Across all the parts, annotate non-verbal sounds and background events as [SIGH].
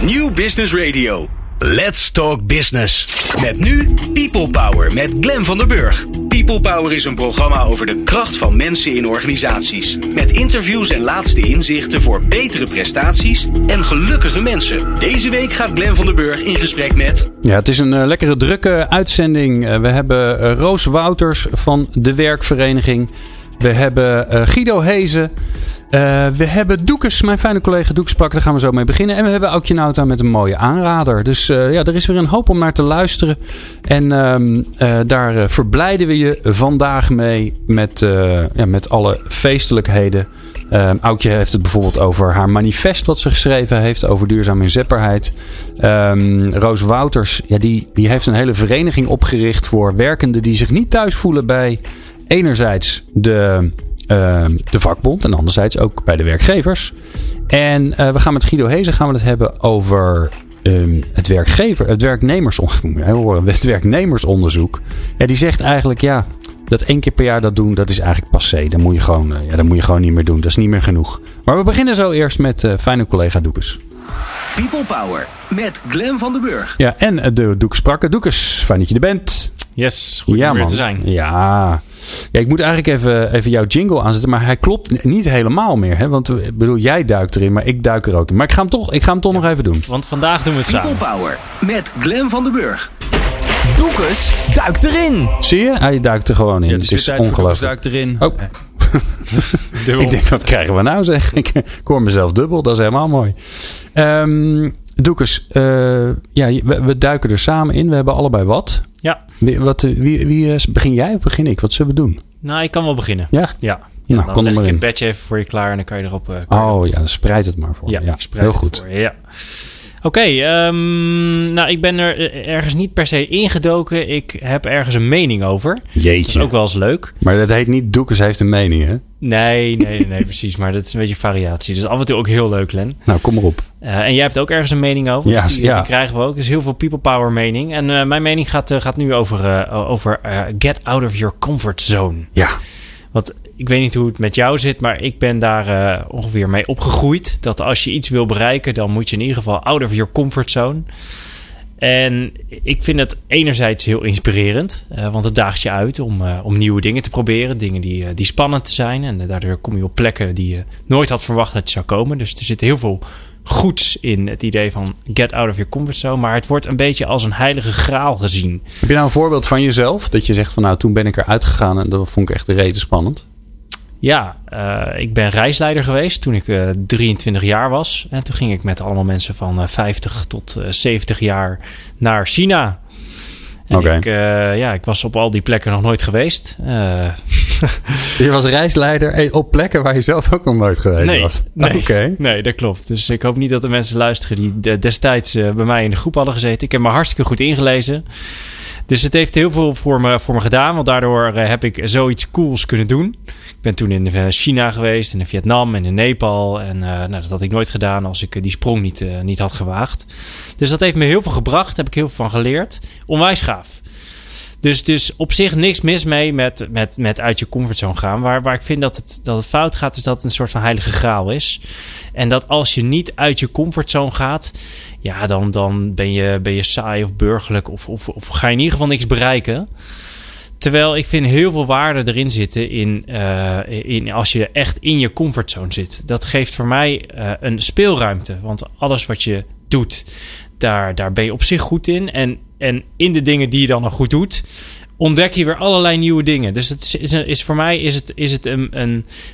New Business Radio. Let's Talk Business. Met nu People Power met Glen van der Burg. People Power is een programma over de kracht van mensen in organisaties. Met interviews en laatste inzichten voor betere prestaties en gelukkige mensen. Deze week gaat Glen van der Burg in gesprek met. Ja, het is een uh, lekkere drukke uitzending. Uh, we hebben uh, Roos Wouters van de Werkvereniging. We hebben Guido Hezen. Uh, we hebben Doekes, mijn fijne collega Doekes pakken. Daar gaan we zo mee beginnen. En we hebben Aukje Nauta met een mooie aanrader. Dus uh, ja, er is weer een hoop om naar te luisteren. En uh, daar verblijden we je vandaag mee met, ja, met alle feestelijkheden. Um, Aukje heeft het bijvoorbeeld over haar manifest wat ze geschreven heeft over duurzame inzetbaarheid. Um, Roos Wouters, ja, die, die heeft een hele vereniging opgericht voor werkenden die zich niet thuis voelen bij enerzijds de uh, de vakbond en anderzijds ook bij de werkgevers. En uh, we gaan met Guido Hezen gaan we het hebben over um, het werkgever, het werknemersonderzoek. Het werknemersonderzoek. Ja, die zegt eigenlijk ja. Dat één keer per jaar dat doen, dat is eigenlijk passé. Dat moet je gewoon, uh, ja, dat moet je gewoon niet meer doen. Dat is niet meer genoeg. Maar we beginnen zo eerst met fijne collega Doekes. People Power met Glen van den Burg. Ja, en de Doekes Sprakke. Doekes, fijn dat je er bent. Yes, goed ja, om weer te zijn. Ja. ja, ik moet eigenlijk even, even jouw jingle aanzetten. Maar hij klopt niet helemaal meer. Hè? Want ik bedoel, jij duikt erin, maar ik duik er ook in. Maar ik ga hem toch, ik ga hem toch ja. nog even doen. Want vandaag doen we het People samen. Power met Glen van den Burg. Doekes duikt erin. Zie je? Hij duikt er gewoon in. Ja, het is ongelooflijk. duikt erin. Oh. [LAUGHS] ik denk, wat krijgen we nou zeg? Ik, ik hoor mezelf dubbel. Dat is helemaal mooi. Um, Doekes, uh, ja, we, we, duiken er samen in. We hebben allebei wat. Ja. Wie, wat, wie, wie uh, begin jij of begin ik? Wat zullen we doen? Nou, ik kan wel beginnen. Ja? Ja. Nou, dan kom er leg ik het bedje even voor je klaar en dan kan je erop... Uh, oh ja, dan spreid het maar voor ja. Ja, ik spreid heel goed. Voor je, ja. Oké, okay, um, nou ik ben er ergens niet per se ingedoken. Ik heb ergens een mening over. Jeetje. Dat is ook wel eens leuk. Maar dat heet niet Doekes heeft een mening, hè? Nee, [LAUGHS] nee, nee, precies. Maar dat is een beetje variatie. Dus af en toe ook heel leuk, Len. Nou, kom maar op. Uh, en jij hebt ook ergens een mening over. Ja, dus die, ja. die krijgen we ook. Dus heel veel people power mening. En uh, mijn mening gaat, uh, gaat nu over, over get out of your comfort zone. Ja. Want ik weet niet hoe het met jou zit, maar ik ben daar uh, ongeveer mee opgegroeid. Dat als je iets wil bereiken, dan moet je in ieder geval out of your comfort zone. En ik vind het enerzijds heel inspirerend, uh, want het daagt je uit om, uh, om nieuwe dingen te proberen. Dingen die, die spannend zijn. En daardoor kom je op plekken die je nooit had verwacht dat je zou komen. Dus er zit heel veel goeds in het idee van get out of your comfort zone. Maar het wordt een beetje als een heilige graal gezien. Heb je nou een voorbeeld van jezelf? Dat je zegt van nou, toen ben ik eruit gegaan en dat vond ik echt de rete spannend. Ja, uh, ik ben reisleider geweest toen ik uh, 23 jaar was. En toen ging ik met allemaal mensen van uh, 50 tot 70 jaar naar China. En okay. ik, ja, ik was op al die plekken nog nooit geweest. [LAUGHS] Je was reisleider op plekken waar je zelf ook nog nooit geweest nee, was? Nee, okay. nee, dat klopt. Dus ik hoop niet dat de mensen luisteren die de, destijds bij mij in de groep hadden gezeten. Ik heb me hartstikke goed ingelezen. Dus het heeft heel veel voor me, voor me gedaan. Want daardoor uh, heb ik zoiets cools kunnen doen. Ik ben toen in China geweest, in Vietnam en in Nepal. En uh, nou, dat had ik nooit gedaan als ik die sprong niet, niet had gewaagd. Dus dat heeft me heel veel gebracht. Daar heb ik heel veel van geleerd. Onwijs gaaf. Dus, dus op zich niks mis mee met, met, met uit je comfortzone gaan. Waar, waar ik vind dat het, dat het fout gaat, is dat het een soort van heilige graal is. En dat als je niet uit je comfortzone gaat, ja, dan, dan ben, je, ben je saai of burgerlijk of, of, of ga je in ieder geval niks bereiken. Terwijl ik vind heel veel waarde erin zitten in, uh, in als je echt in je comfortzone zit. Dat geeft voor mij uh, een speelruimte. Want alles wat je doet, daar, daar ben je op zich goed in. En, en in de dingen die je dan nog goed doet, ontdek je weer allerlei nieuwe dingen. Dus het is, voor mij is het, is het een,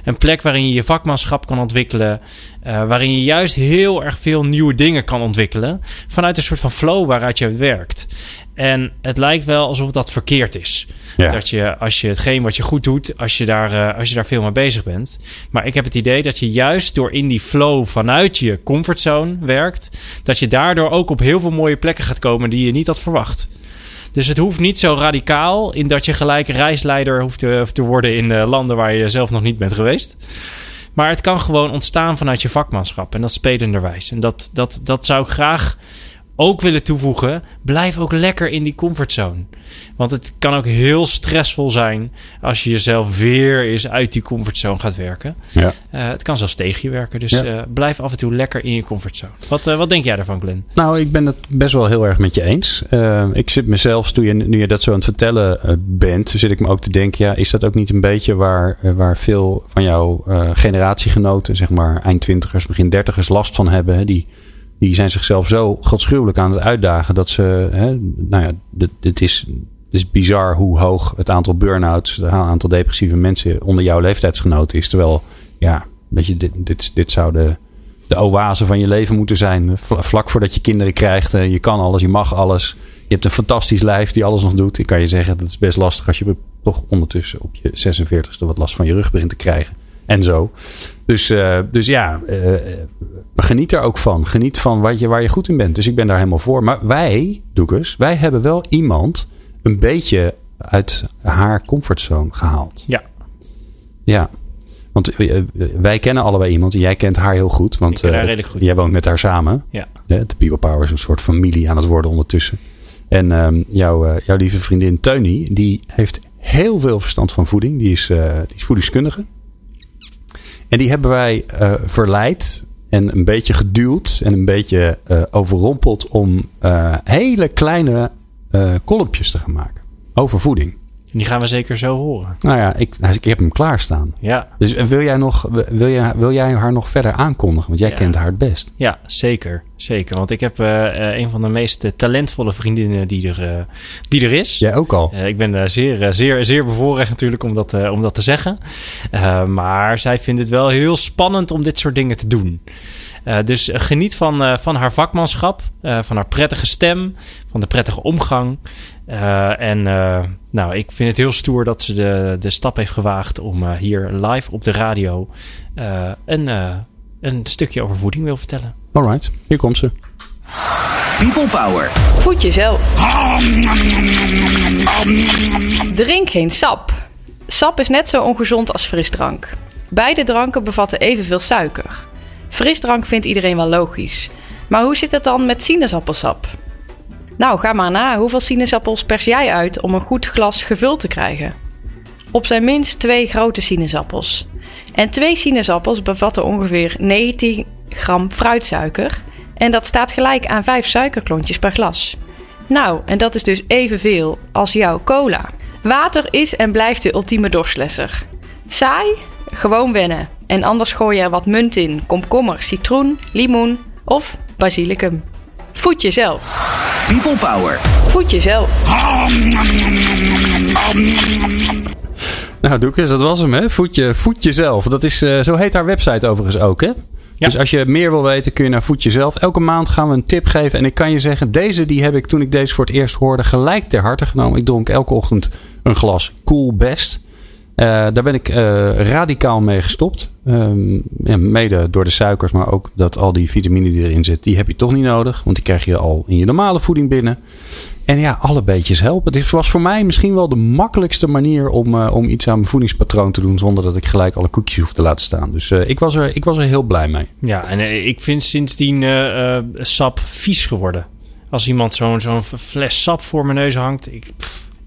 een, plek waarin je je vakmanschap kan ontwikkelen. Uh, waarin je juist heel erg veel nieuwe dingen kan ontwikkelen. Vanuit een soort van flow waaruit je werkt. En het lijkt wel alsof dat verkeerd is. Ja. Dat je, als je hetgeen wat je goed doet, als je, daar, uh, als je daar veel mee bezig bent. Maar ik heb het idee dat je juist door in die flow vanuit je comfortzone werkt, dat je daardoor ook op heel veel mooie plekken gaat komen die je niet had verwacht. Dus het hoeft niet zo radicaal in dat je gelijk reisleider hoeft te, worden in uh, landen waar je zelf nog niet bent geweest. Maar het kan gewoon ontstaan vanuit je vakmanschap en dat spelenderwijs. En dat, dat, dat zou ik graag ook willen toevoegen, blijf ook lekker in die comfortzone. Want het kan ook heel stressvol zijn als je jezelf weer eens uit die comfortzone gaat werken. Ja. Eh, het kan zelfs tegen je werken. Dus Ja. eh, blijf af en toe lekker in je comfortzone. Wat, eh, wat denk jij daarvan, Glenn? Nou, ik ben het best wel heel erg met je eens. Ik zit mezelf, toen je, nu je dat zo aan het vertellen bent, zit ik me ook te denken, ja, is dat ook niet een beetje waar, waar veel van jouw generatiegenoten, zeg maar eind twintigers, begin dertigers, last van hebben? Hè? Die, die zijn zichzelf zo godschuwelijk aan het uitdagen dat ze, hè, nou ja, dit, dit is, is bizar hoe hoog het aantal burn-outs, het aantal depressieve mensen onder jouw leeftijdsgenoten is. Terwijl, ja, weet je, dit, dit, dit zou de, de oase van je leven moeten zijn. Vla- Vlak voordat je kinderen krijgt. eh, Je kan alles, je mag alles. Je hebt een fantastisch lijf die alles nog doet. Ik kan je zeggen, dat is best lastig als je toch ondertussen op je 46ste wat last van je rug begint te krijgen. En zo. Dus, eh, dus ja, eh, geniet er ook van. Geniet van wat je, waar je goed in bent. Dus ik ben daar helemaal voor. Maar wij, Doekes, wij hebben wel iemand een beetje uit haar comfortzone gehaald. Ja. Ja. Want eh, eh, wij kennen allebei iemand en jij kent haar heel goed. Want Ik ken haar eh, redelijk goed. jij woont met haar samen. Ja. De People Power is een soort familie aan het worden ondertussen. En ehm, jouw, eh, jouw lieve vriendin Teunie, die heeft heel veel verstand van voeding. Die is, eh, die is voedingskundige. En die hebben wij eh, verleid en een beetje geduwd en een beetje eh, overrompeld om eh, hele kleine kolompjes te gaan maken over voeding. Die gaan we zeker zo horen. Nou ja, ik, ik heb hem klaarstaan. Ja, Dus wil jij, nog, wil, jij, wil jij haar nog verder aankondigen? Want jij Ja. kent haar het best. ja zeker. Zeker. Want ik heb eh, eh, een van de meest eh, talentvolle vriendinnen die er, die er is. Jij ook al. Ik ben zeer, zeer, zeer bevoorrecht natuurlijk om dat, om dat te zeggen. Maar zij vindt het wel heel spannend om dit soort dingen te doen. Eh, dus geniet van, eh, van haar vakmanschap, eh, van haar prettige stem, van de prettige omgang. Eh, en eh, nou, ik vind het heel stoer dat ze de, de stap heeft gewaagd om eh, hier live op de radio eh, een, eh, een stukje over voeding wil vertellen. Alright, hier komt ze. People Power. Voed jezelf. Drink geen sap. Sap is net zo ongezond als frisdrank. Beide dranken bevatten evenveel suiker. Frisdrank vindt iedereen wel logisch. Maar hoe zit het dan met sinaasappelsap? Nou, ga maar na. Hoeveel sinaasappels pers jij uit om een goed glas gevuld te krijgen? Op zijn minst twee grote sinaasappels. En twee sinaasappels bevatten ongeveer 19 gram fruitsuiker. En dat staat gelijk aan 5 suikerklontjes per glas. Nou, en dat is dus evenveel als jouw cola. Water is en blijft de ultieme dorstlesser. Saai? Gewoon wennen. En anders gooi je er wat munt in, komkommer, citroen, limoen of basilicum. Voed jezelf. People Power. Voed jezelf. Nou, Doekes, dat was hem, hè? Voed, je, voed jezelf. Dat is, eh, zo heet haar website overigens ook, hè? Dus als je meer wil weten, kun je naar Voed Jezelf. Elke maand gaan we een tip geven. En ik kan je zeggen, deze die heb ik toen ik deze voor het eerst hoorde gelijk ter harte genomen. Ik dronk elke ochtend een glas Cool Best. Eh, daar ben ik eh, radicaal mee gestopt. Ehm, mede door de suikers, maar ook dat al die vitamine die erin zit, die heb je toch niet nodig. Want die krijg je al in je normale voeding binnen. En ja, alle beetjes helpen. Dit was voor mij misschien wel de makkelijkste manier om, eh, om iets aan mijn voedingspatroon te doen. Zonder dat ik gelijk alle koekjes hoef te laten staan. Dus ik, was er, ik was er heel blij mee. Ja, en ik vind sindsdien sap vies geworden. Als iemand zo'n zo'n fles sap voor mijn neus hangt, ik,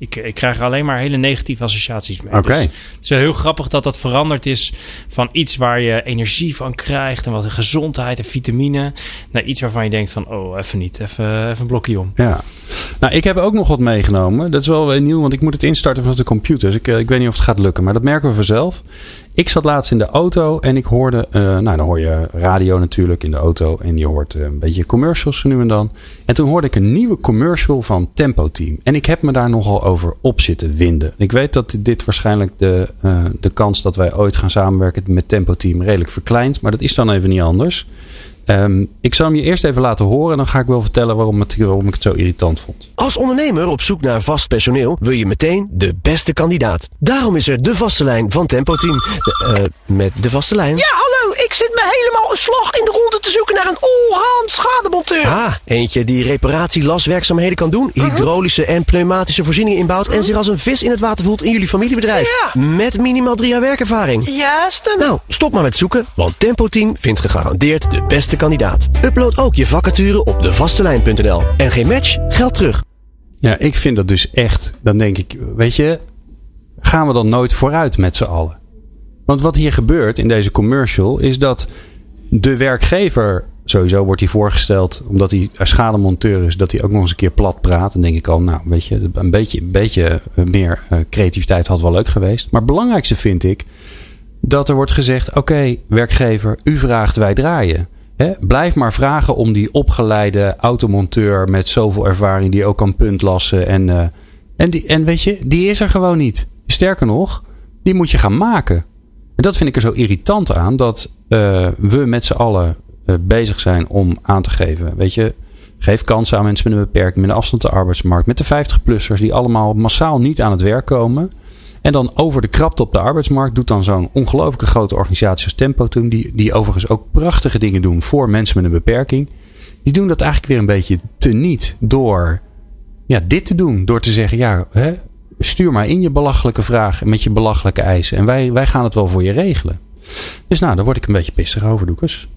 ik, ik krijg er alleen maar hele negatieve associaties mee. Oké. Dus het is wel heel grappig dat dat veranderd is van iets waar je energie van krijgt en wat gezondheid en vitamine, naar iets waarvan je denkt van, oh, even niet, even, even een blokje om. Ja. Nou, ik heb ook nog wat meegenomen. Dat is wel weer nieuw, want ik moet het instarten vanaf de computer. Dus ik, eh, ik weet niet of het gaat lukken, maar dat merken we vanzelf. Ik zat laatst in de auto en ik hoorde, eh, nou dan hoor je radio natuurlijk in de auto en je hoort eh, een beetje commercials nu en dan. En toen hoorde ik een nieuwe commercial van Tempo Team. En ik heb me daar nogal over op zitten winden. Ik weet dat dit waarschijnlijk de, eh, de kans dat wij ooit gaan samenwerken met Tempo Team redelijk verkleint. Maar dat is dan even niet anders. Ehm, ik zal hem je eerst even laten horen en dan ga ik wel vertellen waarom, het, waarom ik het zo irritant vond. Als ondernemer op zoek naar vast personeel wil je meteen de beste kandidaat. Daarom is er de vaste lijn van Tempo Team. De, eh, met de vaste lijn. Ja, hallo, ik zit me helemaal een slag in de ronde te zoeken naar een all-hand schademonteur. Ah, eentje die reparatie-laswerkzaamheden kan doen, hydraulische en pneumatische voorzieningen inbouwt en zich als een vis in het water voelt in jullie familiebedrijf. Ja. Met minimaal drie jaar werkervaring. Juist hem. Nou, stop maar met zoeken, want Tempo Team vindt gegarandeerd de beste kandidaat. Upload ook je vacature op devastelijn.nl. En geen match, geld terug. Ja, ik vind dat dus echt. Dan denk ik, weet je, gaan we dan nooit vooruit met z'n allen? Want wat hier gebeurt in deze commercial is dat de werkgever, sowieso wordt hij voorgesteld, omdat hij schademonteur is, dat hij ook nog eens een keer plat praat. Dan denk ik al, nou, weet je, een beetje, beetje meer eh, creativiteit had wel leuk geweest. Maar het belangrijkste vind ik dat er wordt gezegd: oké, werkgever, u vraagt, wij draaien. Blijf maar vragen om die opgeleide automonteur met zoveel ervaring die ook kan puntlassen. En, eh, en, die, en weet je, die is er gewoon niet. Sterker nog, die moet je gaan maken. En dat vind ik er zo irritant aan, dat eh, we met z'n allen eh, bezig zijn om aan te geven. Weet je, geef kansen aan mensen met een beperking, met een afstand de arbeidsmarkt, met de 50-plussers die allemaal massaal niet aan het werk komen. En dan over de krapte op de arbeidsmarkt doet dan zo'n ongelooflijke grote organisatie als Tempo Team, die, die overigens ook prachtige dingen doen voor mensen met een beperking. Die doen dat eigenlijk weer een beetje teniet door ja, dit te doen. Door te zeggen, ja, hè, stuur maar in je belachelijke vraag met je belachelijke eisen. En wij, wij gaan het wel voor je regelen. Dus nou, daar word ik een beetje pissig over, Doekes.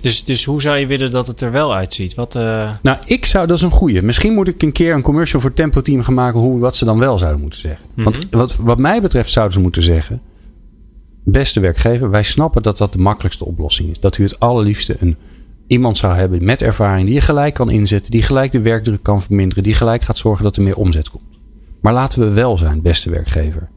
Dus, dus hoe zou je willen dat het er wel uitziet? Wat, eh, Nou, ik zou, dat is een goeie. Misschien moet ik een keer een commercial voor Tempo Team gaan maken hoe, wat ze dan wel zouden moeten zeggen. Want wat, wat mij betreft zouden ze moeten zeggen, beste werkgever, wij snappen dat dat de makkelijkste oplossing is. Dat u het allerliefste een, iemand zou hebben met ervaring die je gelijk kan inzetten, die gelijk de werkdruk kan verminderen, die gelijk gaat zorgen dat er meer omzet komt. Maar laten we wel zijn, beste werkgever.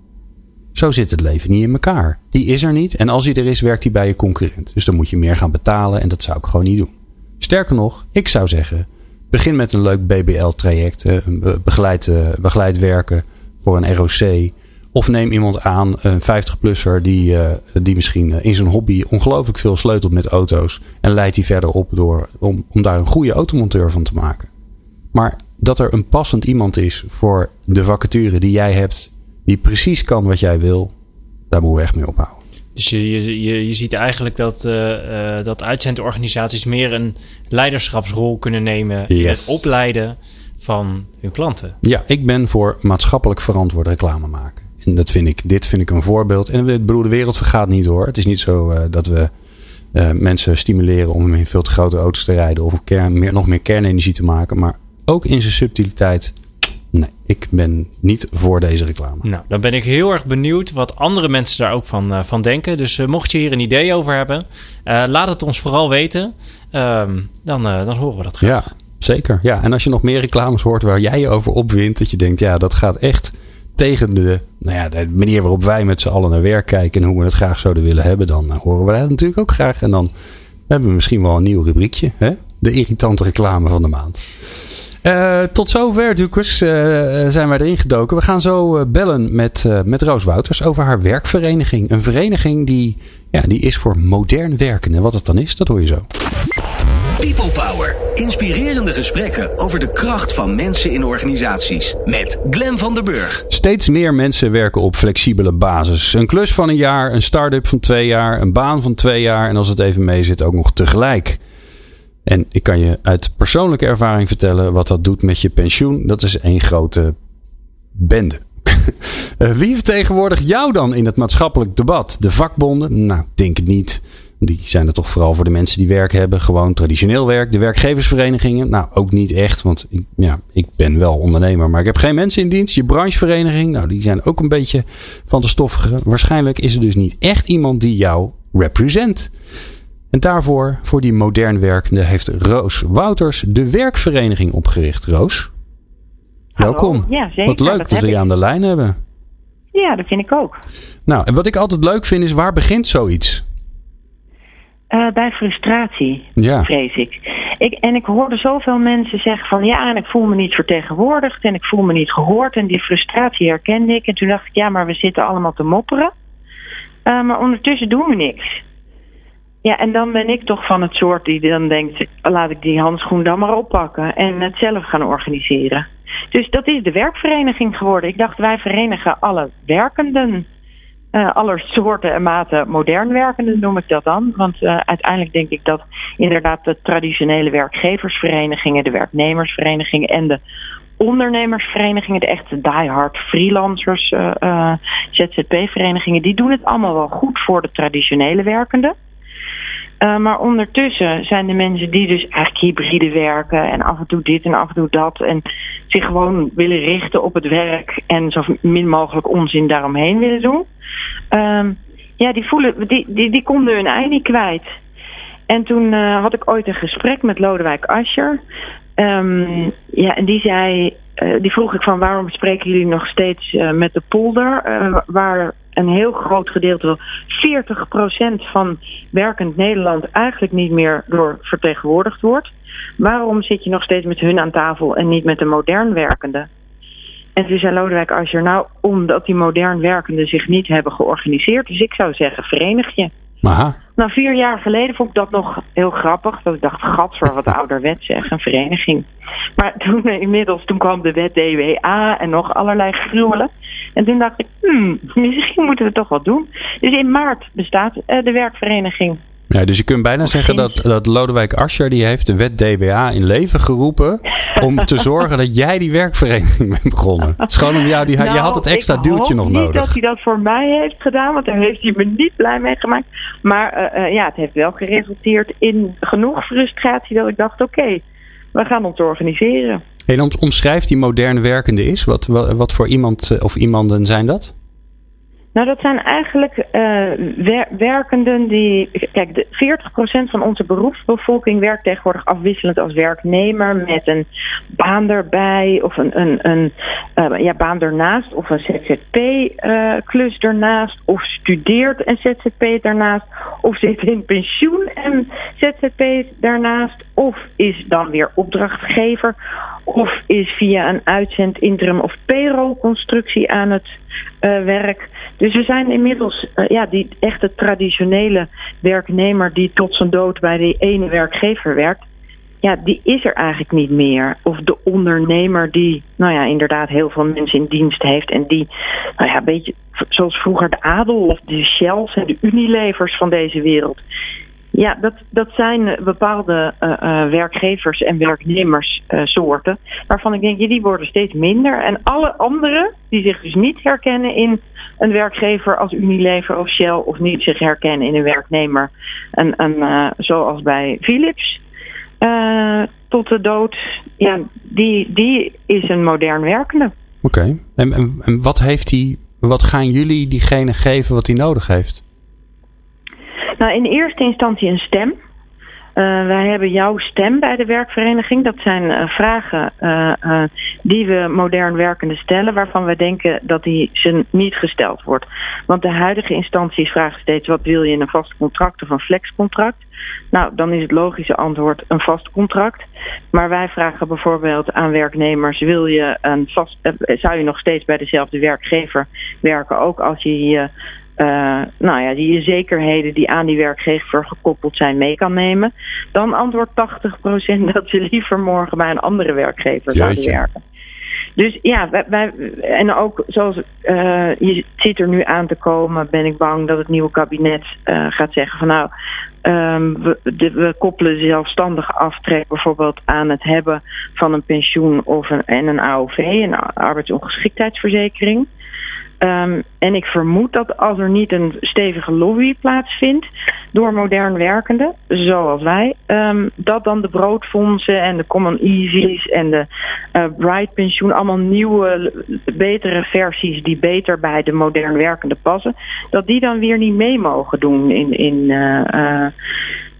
Zo zit het leven niet in elkaar. Die is er niet. En als hij er is, werkt hij bij je concurrent. Dus dan moet je meer gaan betalen. En dat zou ik gewoon niet doen. Sterker nog, ik zou zeggen: begin met een leuk BBL-traject. eh, Begeleid, eh, begeleid werken voor een ROC. Of neem iemand aan, een 50-plusser, die, eh, die misschien in zijn hobby ongelooflijk veel sleutelt met auto's. En leidt die verder op door, om, om daar een goede automonteur van te maken. Maar dat er een passend iemand is voor de vacature die jij hebt, die precies kan wat jij wil, daar moeten we echt mee ophouden. dus je, je, je, je ziet eigenlijk dat, eh, eh, dat uitzendorganisaties meer een leiderschapsrol kunnen nemen in het opleiden van hun klanten. Ja, ik ben voor maatschappelijk verantwoord reclame maken. En dat vind ik, dit vind ik een voorbeeld. En ik bedoel, de wereld vergaat niet hoor. Het is niet zo eh, dat we mensen stimuleren om in veel te grote auto's te rijden of kern, meer, nog meer kernenergie te maken. Maar ook in zijn subtiliteit. Nee, ik ben niet voor deze reclame. Nou, dan ben ik heel erg benieuwd wat andere mensen daar ook van, eh, van denken. Dus eh, mocht je hier een idee over hebben, eh, laat het ons vooral weten. Ehm, dan, dan horen we dat graag. Ja, zeker. Ja, en als je nog meer reclames hoort waar jij je over opwint, dat je denkt, ja, dat gaat echt tegen de, nou ja, de manier waarop wij met z'n allen naar werk kijken en hoe we het graag zouden willen hebben, dan horen we dat natuurlijk ook graag. En dan hebben we misschien wel een nieuw rubriekje, hè? de irritante reclame van de maand. Eh, tot zover, Dukes, eh, zijn wij erin gedoken. We gaan zo eh, bellen met, eh, met Roos Wouters over haar werkvereniging. Een vereniging die, ja, die is voor modern werken. En wat het dan is, dat hoor je zo. People Power. Inspirerende gesprekken over de kracht van mensen in organisaties. Met Glen van der Burg. Steeds meer mensen werken op flexibele basis. Een klus van een jaar, een start-up van twee jaar, een baan van twee jaar en als het even mee zit ook nog tegelijk. En ik kan je uit persoonlijke ervaring vertellen wat dat doet met je pensioen. Dat is één grote bende. [LAUGHS] Eh, Wie vertegenwoordigt jou dan in het maatschappelijk debat? De vakbonden? Nou, denk het niet. Die zijn er toch vooral voor de mensen die werk hebben. Gewoon traditioneel werk. De werkgeversverenigingen? Nou, ook niet echt. Want ik, ja, ik ben wel ondernemer, maar ik heb geen mensen in dienst. Je branchevereniging? Nou, die zijn ook een beetje van de stoffige. Waarschijnlijk is er dus niet echt iemand die jou represent. En daarvoor, voor die modern werkende, heeft Roos Wouters de werkvereniging opgericht. Roos, Hallo. welkom. Ja, zeker. Wat leuk dat dat we je aan de lijn hebben. Ja, dat vind ik ook. Nou, en wat ik altijd leuk vind is, waar begint zoiets? Eh, bij frustratie, Ja. vrees ik. ik. En ik hoorde zoveel mensen zeggen van ja, en ik voel me niet vertegenwoordigd en ik voel me niet gehoord. En die frustratie herkende ik. En toen dacht ik, ja, maar we zitten allemaal te mopperen. Eh, maar ondertussen doen we niks. Ja, en dan ben ik toch van het soort die dan denkt, laat ik die handschoen dan maar oppakken en het zelf gaan organiseren. Dus dat is de werkvereniging geworden. Ik dacht, wij verenigen alle werkenden. Uh, aller soorten en maten modern werkenden noem ik dat dan. Want uh, uiteindelijk denk ik dat inderdaad de traditionele werkgeversverenigingen, de werknemersverenigingen en de ondernemersverenigingen, de echte diehard freelancers, uh, ZZP-verenigingen, die doen het allemaal wel goed voor de traditionele werkenden. Uh, maar ondertussen zijn de mensen die dus eigenlijk hybride werken en af en toe dit en af en toe dat en zich gewoon willen richten op het werk en zo min mogelijk onzin daaromheen willen doen. Uh, ja, die voelen, die, die, die konden hun ei niet kwijt. En toen uh, had ik ooit een gesprek met Lodewijk Asscher. Um, ja, en die zei, uh, die vroeg ik van waarom spreken jullie nog steeds met de polder, waar een heel groot gedeelte, 40% van werkend Nederland eigenlijk niet meer door vertegenwoordigd wordt. Waarom zit je nog steeds met hun aan tafel en niet met de modern werkende? En toen zei Lodewijk Asscher, nou, omdat die modern werkenden zich niet hebben georganiseerd. Dus ik zou zeggen, verenig je. Aha. Nou, vier jaar geleden vond ik dat nog heel grappig. Dat ik dacht, gadver, wat ouderwet zeg, een vereniging. Maar toen inmiddels, toen kwam de wet DWA en nog allerlei gruwelen. En toen dacht ik, hmm, misschien moeten we toch wat doen. Dus in maart bestaat uh, de werkvereniging. Ja, dus je kunt bijna zeggen dat, dat Lodewijk Asscher die heeft de wet DBA in leven geroepen om te [LAUGHS] zorgen dat jij die werkvereniging bent begonnen. Het is gewoon om jou, die, nou, je had het extra duwtje nog niet nodig. dat hij dat voor mij heeft gedaan, want daar heeft hij me niet blij mee gemaakt. Maar uh, uh, ja, het heeft wel geresulteerd in genoeg frustratie dat ik dacht, oké, okay, we gaan ons organiseren. En omschrijft die modern werkende is? Wat, wat, wat voor iemand of iemanden zijn dat? Nou, dat zijn eigenlijk uh, wer werkenden die. Kijk, de 40% van onze beroepsbevolking werkt tegenwoordig afwisselend als werknemer met een baan erbij of een, een, een uh, ja, baan ernaast of een ZZP-klus ernaast of studeert een ZZP daarnaast of zit in pensioen en ZZP daarnaast of is dan weer opdrachtgever of is via een uitzend interim of payroll constructie aan het werk. Dus we zijn inmiddels, uh, ja, die echte traditionele werknemer die tot zijn dood bij die ene werkgever werkt, ja, die is er eigenlijk niet meer. Of de ondernemer die, nou ja, inderdaad heel veel mensen in dienst heeft en die, nou ja, een beetje zoals vroeger de adel of de Shells en de Unilevers van deze wereld. Ja, dat, dat zijn bepaalde uh, uh, werkgevers en werknemerssoorten. Uh, waarvan ik denk, ja, die worden steeds minder. En alle anderen die zich dus niet herkennen in een werkgever als Unilever of Shell, of niet zich herkennen in een werknemer, en, en, zoals bij Philips, tot de dood, ja, die, die is een modern werkende. Oké, en, en, en wat, heeft die, wat gaan jullie diegene geven wat hij nodig heeft? Nou, in eerste instantie een stem. Uh, wij hebben jouw stem bij de werkvereniging. Dat zijn uh, vragen uh, die we modern werkende stellen, waarvan we denken dat die ze niet gesteld wordt. Want de huidige instanties vragen steeds: wat wil je in een vast contract of een flexcontract? Nou, dan is het logische antwoord een vast contract. Maar wij vragen bijvoorbeeld aan werknemers: wil je een vast, zou je nog steeds bij dezelfde werkgever werken, ook als je je uh, nou ja, die zekerheden die aan die werkgever gekoppeld zijn mee kan nemen. Dan antwoordt 80% [LAUGHS] dat ze liever morgen bij een andere werkgever zouden werken. Dus ja, wij, wij, en ook zoals uh, je zit er nu aan te komen, ben ik bang dat het nieuwe kabinet uh, gaat zeggen van nou, um, we, de, we koppelen zelfstandige aftrek bijvoorbeeld aan het hebben van een pensioen of een, en een AOV, een arbeidsongeschiktheidsverzekering. Um, en ik vermoed dat als er niet een stevige lobby plaatsvindt door modern werkenden, zoals wij, um, dat dan de broodfondsen en de Common Easies en de uh, Bright Pensioen allemaal nieuwe, betere versies die beter bij de modern werkenden passen, dat die dan weer niet mee mogen doen in, in uh, uh,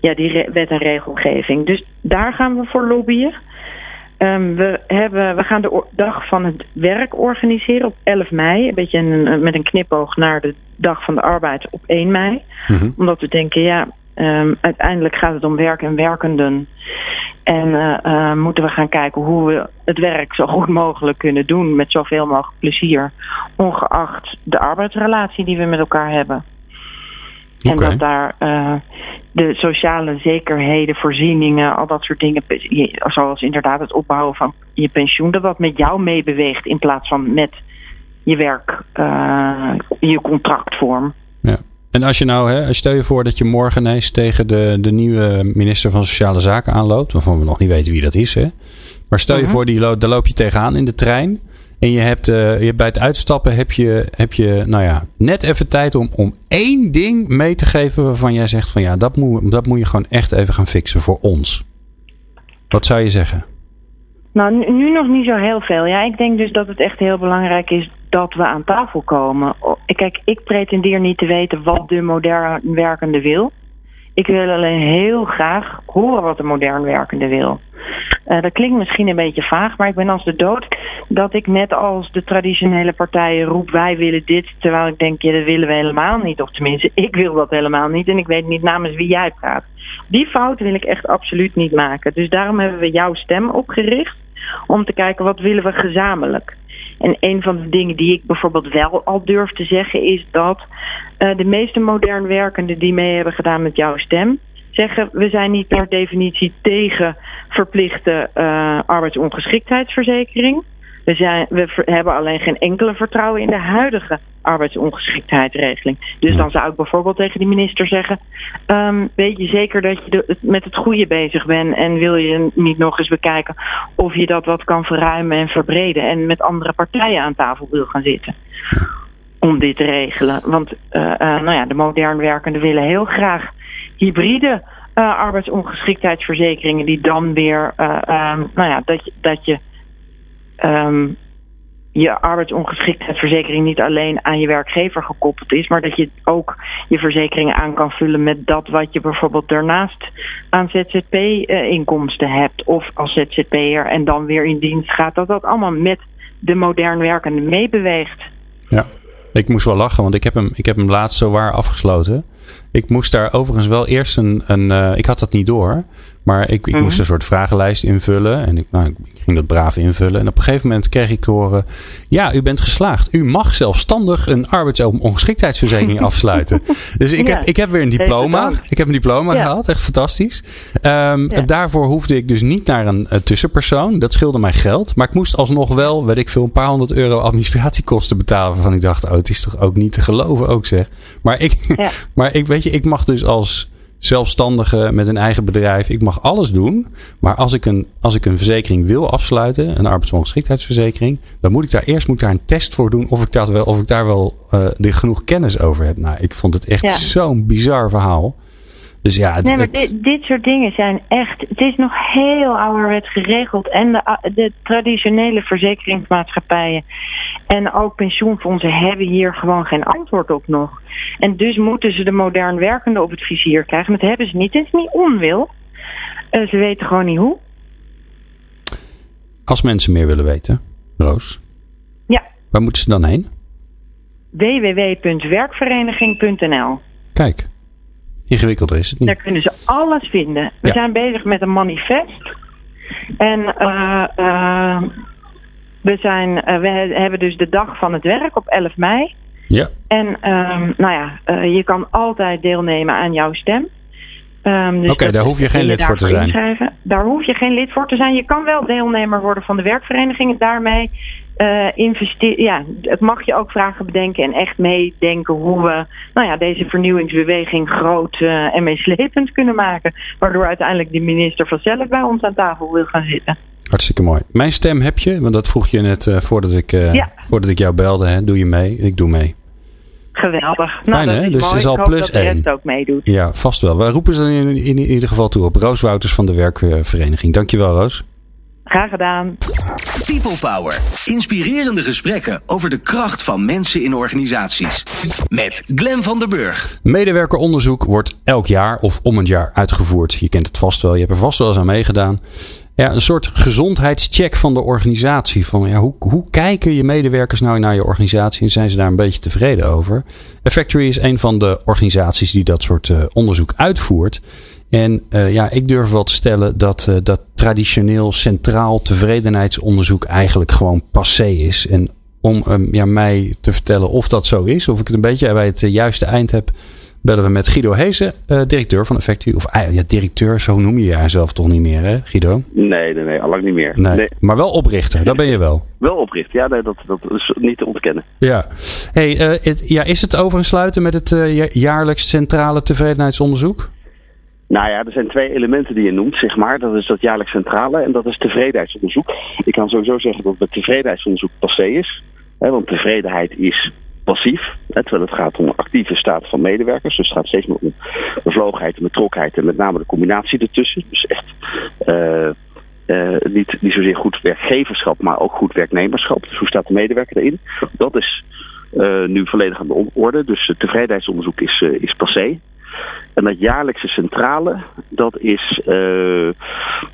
ja, die wet en regelgeving. Dus daar gaan we voor lobbyen. Um, we, hebben, we gaan de dag van het werk organiseren op 11 mei. Een beetje een, met een knipoog naar de dag van de arbeid op 1 mei. Mm-hmm. Omdat we denken, ja, um, uiteindelijk gaat het om werk en werkenden. En uh, uh, moeten we gaan kijken hoe we het werk zo goed mogelijk kunnen doen. Met zoveel mogelijk plezier. Ongeacht de arbeidsrelatie die we met elkaar hebben. En dat daar uh, de sociale zekerheden, voorzieningen, al dat soort dingen, zoals inderdaad het opbouwen van je pensioen, dat dat met jou meebeweegt in plaats van met je werk, uh, je contractvorm. Ja. En als je nou, hè, stel je voor dat je morgen ineens tegen de, de nieuwe minister van Sociale Zaken aanloopt, waarvan we nog niet weten wie dat is. Hè? Maar stel je voor, die daar loop je tegenaan in de trein. En je hebt, uh, je, bij het uitstappen heb je, heb je nou ja, net even tijd om, om één ding mee te geven waarvan jij zegt van ja, dat moet, dat moet je gewoon echt even gaan fixen voor ons. Wat zou je zeggen? Nou, nu nog niet zo heel veel. Ja, ik denk dus dat het echt heel belangrijk is dat we aan tafel komen. Kijk, ik pretendeer niet te weten wat de modern werkende wil. Ik wil alleen heel graag horen wat de modern werkende wil. Uh, dat klinkt misschien een beetje vaag, maar ik ben als de dood dat ik net als de traditionele partijen roep wij willen dit, terwijl ik denk ja, dat willen we helemaal niet. Of tenminste, ik wil dat helemaal niet en ik weet niet namens wie jij praat. Die fout wil ik echt absoluut niet maken. Dus daarom hebben we jouw stem opgericht om te kijken wat willen we gezamenlijk. En een van de dingen die ik bijvoorbeeld wel al durf te zeggen is dat uh, de meeste modern werkenden die mee hebben gedaan met jouw stem, zeggen we zijn niet per definitie tegen verplichte uh, arbeidsongeschiktheidsverzekering. We, zijn, we hebben alleen geen enkele vertrouwen in de huidige arbeidsongeschiktheidsregeling. Dus dan zou ik bijvoorbeeld tegen die minister zeggen: um, Weet je zeker dat je de, met het goede bezig bent en wil je niet nog eens bekijken of je dat wat kan verruimen en verbreden en met andere partijen aan tafel wil gaan zitten? Om dit te regelen. Want uh, uh, nou ja, de modern werkenden willen heel graag hybride uh, arbeidsongeschiktheidsverzekeringen die dan weer, um, nou ja, dat, dat je um, je arbeidsongeschiktheidsverzekering niet alleen aan je werkgever gekoppeld is, maar dat je ook je verzekeringen aan kan vullen met dat wat je bijvoorbeeld daarnaast aan ZZP-inkomsten hebt of als ZZP'er en dan weer in dienst gaat, dat dat allemaal met de modern werkende meebeweegt. Ja, ik moest wel lachen, want ik heb hem, ik heb hem laatst zo waar afgesloten. Ik moest daar overigens wel eerst een. een uh, ik had dat niet door. Maar ik, ik moest Mhm. een soort vragenlijst invullen. En ik, nou, ik ging dat braaf invullen. En op een gegeven moment kreeg ik te horen: Ja, u bent geslaagd. U mag zelfstandig een arbeidsongeschiktheidsverzekering [LAUGHS] afsluiten. Dus ik, Ja, heb, ik heb weer een diploma. Ik heb een diploma Ja. gehaald. Echt fantastisch. Ehm, Ja. Daarvoor hoefde ik dus niet naar een eh, tussenpersoon. Dat scheelde mij geld. Maar ik moest alsnog wel, weet ik veel, een paar honderd euro administratiekosten betalen. Waarvan ik dacht: Oh, het is toch ook niet te geloven, ook zeg. Maar ik, [LAUGHS] maar ik weet je, ik mag dus als zelfstandige met een eigen bedrijf, ik mag alles doen. Maar als ik een, als ik een verzekering wil afsluiten, een arbeidsongeschiktheidsverzekering, dan moet ik daar eerst moet daar een test voor doen of ik, dat wel, of ik daar wel de genoeg kennis over heb. Nou, ik vond het echt Ja. zo'n bizar verhaal. Dus ja, het, Nee, maar het- dit, dit soort dingen zijn echt. Het is nog heel ouderwets geregeld. En de, de traditionele verzekeringsmaatschappijen en ook pensioenfondsen hebben hier gewoon geen antwoord op nog. En dus moeten ze de modern werkende op het vizier krijgen. Dat hebben ze niet. Het is niet onwil. Eh, ze weten gewoon niet hoe. als mensen meer willen weten, Roos, Ja, waar moeten ze dan heen? www.werkvereniging.nl. Kijk, ingewikkelder is het niet. Daar kunnen ze alles vinden. We Ja. zijn bezig met een manifest. En eh, eh, we, zijn, eh, we he- hebben dus de dag van het werk op 11 mei. Ja, En ehm, nou ja, je kan altijd deelnemen aan jouw stem. Ehm, dus Oké, daar hoef je geen lid voor te zijn. Daar hoef je geen lid voor te zijn. Je kan wel deelnemer worden van de werkvereniging. En daarmee eh investeren. Ja, het mag je ook vragen bedenken en echt meedenken hoe we nou ja, deze vernieuwingsbeweging groot eh, en meeslepend kunnen maken. Waardoor uiteindelijk de minister vanzelf bij ons aan tafel wil gaan zitten. hartstikke mooi. Mijn stem heb je, want dat vroeg je net eh, voordat, ik, Ja. voordat ik jou belde. Hè? Doe je mee? Ik doe mee. Geweldig. Fijn, nou, dat hè? is Dus het is al plus dat de rest één. ook meedoet. Ja, vast wel. Wij roepen ze in, in, in ieder geval toe op. Roos Wouters van de Werkvereniging. Dankjewel, Roos. Graag gedaan. People Power. Inspirerende gesprekken over de kracht van mensen in organisaties. Met Glen van der Burg. Medewerkeronderzoek wordt elk jaar of om een jaar uitgevoerd. Je kent het vast wel, je hebt er vast wel eens aan meegedaan. Ja, een soort gezondheidscheck van de organisatie. Van, ja, hoe, hoe kijken je medewerkers nou naar je organisatie en zijn ze daar een beetje tevreden over? Effectory is een van de organisaties die dat soort eh, onderzoek uitvoert. En eh, ja, ik durf wel te stellen dat eh, dat traditioneel centraal tevredenheidsonderzoek eigenlijk gewoon passé is. En om ehm, ja, mij te vertellen of dat zo is, of ik het een beetje bij het eh, juiste eind heb, bellen we met Guido uh, directeur van Effectu. Of ja, directeur, zo noem je jezelf toch niet meer, hè, Guido? Nee, nee, nee, al lang niet meer. Nee, nee. Maar wel oprichter, dat ben je wel. [LAUGHS] Wel oprichter, ja, nee, dat, dat is niet te ontkennen. Ja, hey, het, ja is het overgesluiten met het jaarlijks centrale tevredenheidsonderzoek? Nou ja, er zijn twee elementen die je noemt, zeg maar. Dat is dat jaarlijks centrale en dat is tevredenheidsonderzoek. Ik kan sowieso zeggen dat het tevredenheidsonderzoek passé is. Hè, want tevredenheid is passief, hè, terwijl het gaat om actieve staat van medewerkers. Dus het gaat steeds meer om bevlogenheid en betrokkenheid en met name de combinatie ertussen. Dus echt uh, uh, niet, niet zozeer goed werkgeverschap, maar ook goed werknemerschap. Dus hoe staat de medewerker erin? Dat is uh, nu volledig aan de orde. Dus het tevredenheidsonderzoek is, is passé. En dat jaarlijkse centrale, dat is, uh,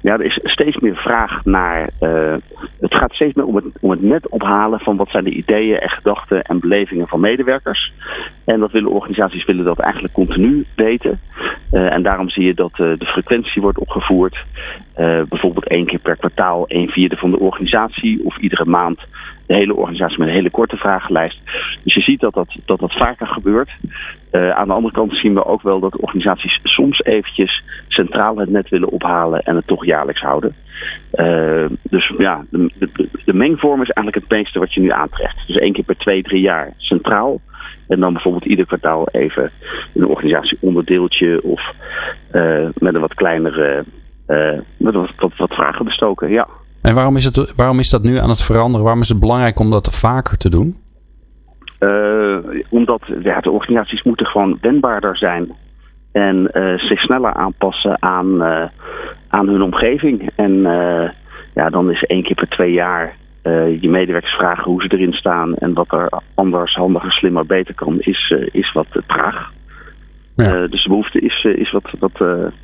ja, er is steeds meer vraag naar. Uh, het gaat steeds meer om het, om het net ophalen van wat zijn de ideeën en gedachten en belevingen van medewerkers. En dat willen organisaties willen dat eigenlijk continu weten. Uh, en daarom zie je dat de frequentie wordt opgevoerd. bijvoorbeeld één keer per kwartaal, een vierde van de organisatie of iedere maand de hele organisatie met een hele korte vragenlijst. Dus je ziet dat dat, dat, dat vaker gebeurt. Uh, aan de andere kant zien we ook wel dat organisaties soms eventjes centraal het net willen ophalen en het toch jaarlijks houden. Uh, dus ja, de, de, de, mengvorm is eigenlijk het meeste wat je nu aantreft. Dus één keer per twee, drie jaar centraal. En dan bijvoorbeeld ieder kwartaal even een organisatie onderdeeltje of uh, met een wat kleinere, met wat, wat vragen bestoken. Ja. En waarom is, het, waarom is dat nu aan het veranderen? Waarom is het belangrijk om dat vaker te doen? Uh, omdat ja, de organisaties moeten gewoon wendbaarder zijn. En uh, zich sneller aanpassen aan, uh, aan hun omgeving. En ja, dan is één keer per twee jaar je medewerkers vragen hoe ze erin staan. En wat er anders, handiger, slimmer, beter kan, is, is wat traag. Ja. dus de behoefte is, is wat, wat,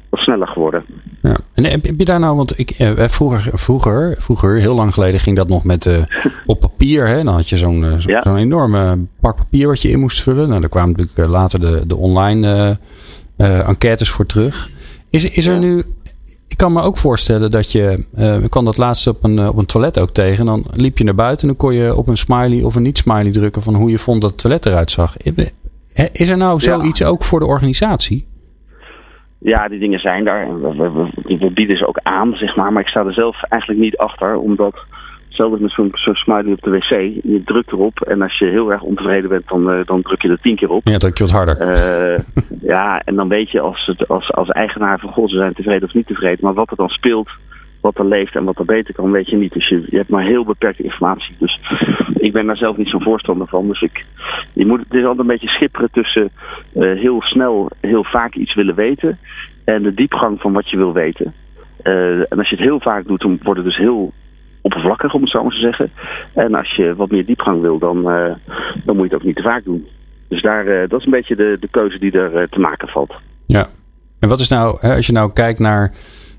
wat sneller geworden. Ja. En heb, je daar nou, want ik, vroeger, vroeger, vroeger, heel lang geleden ging dat nog met [LAUGHS] op papier. Hè? Dan had je zo'n zo, ja. zo'n enorme pak papier wat je in moest vullen. Nou, daar kwamen natuurlijk later de, de online enquêtes voor terug. Is, is er nu, ik kan me ook voorstellen dat je, uh, ik kwam dat laatst op een, op een toilet ook tegen. Dan liep je naar buiten en dan kon je op een smiley of een niet-smiley drukken van hoe je vond dat het toilet eruit zag. Is er nou zoiets ook voor de organisatie? Ja, die dingen zijn daar. En we, we, we, bieden ze ook aan, zeg maar. Maar ik sta er zelf eigenlijk niet achter, omdat... Hetzelfde met zo'n zo smiley op de wc. Je drukt erop en als je heel erg ontevreden bent, dan, uh, dan druk je er tien keer op. Ja, druk je wat harder. Uh, [LAUGHS] ja, en dan weet je als, het, als, als eigenaar van god, ze zijn tevreden of niet tevreden. Maar wat er dan speelt, wat er leeft en wat er beter kan, weet je niet. Dus je, je hebt maar heel beperkte informatie. Dus ik ben daar zelf niet zo'n voorstander van. Dus ik, je moet, het is altijd een beetje schipperen tussen uh, heel snel, heel vaak iets willen weten en de diepgang van wat je wil weten. Uh, en als je het heel vaak doet, dan wordt het dus heel oppervlakkig, om het zo maar te zeggen. En als je wat meer diepgang wil, dan, uh, dan moet je het ook niet te vaak doen. Dus daar, dat is een beetje de, de keuze die er te maken valt. Ja, en wat is nou, hè, als je nou kijkt naar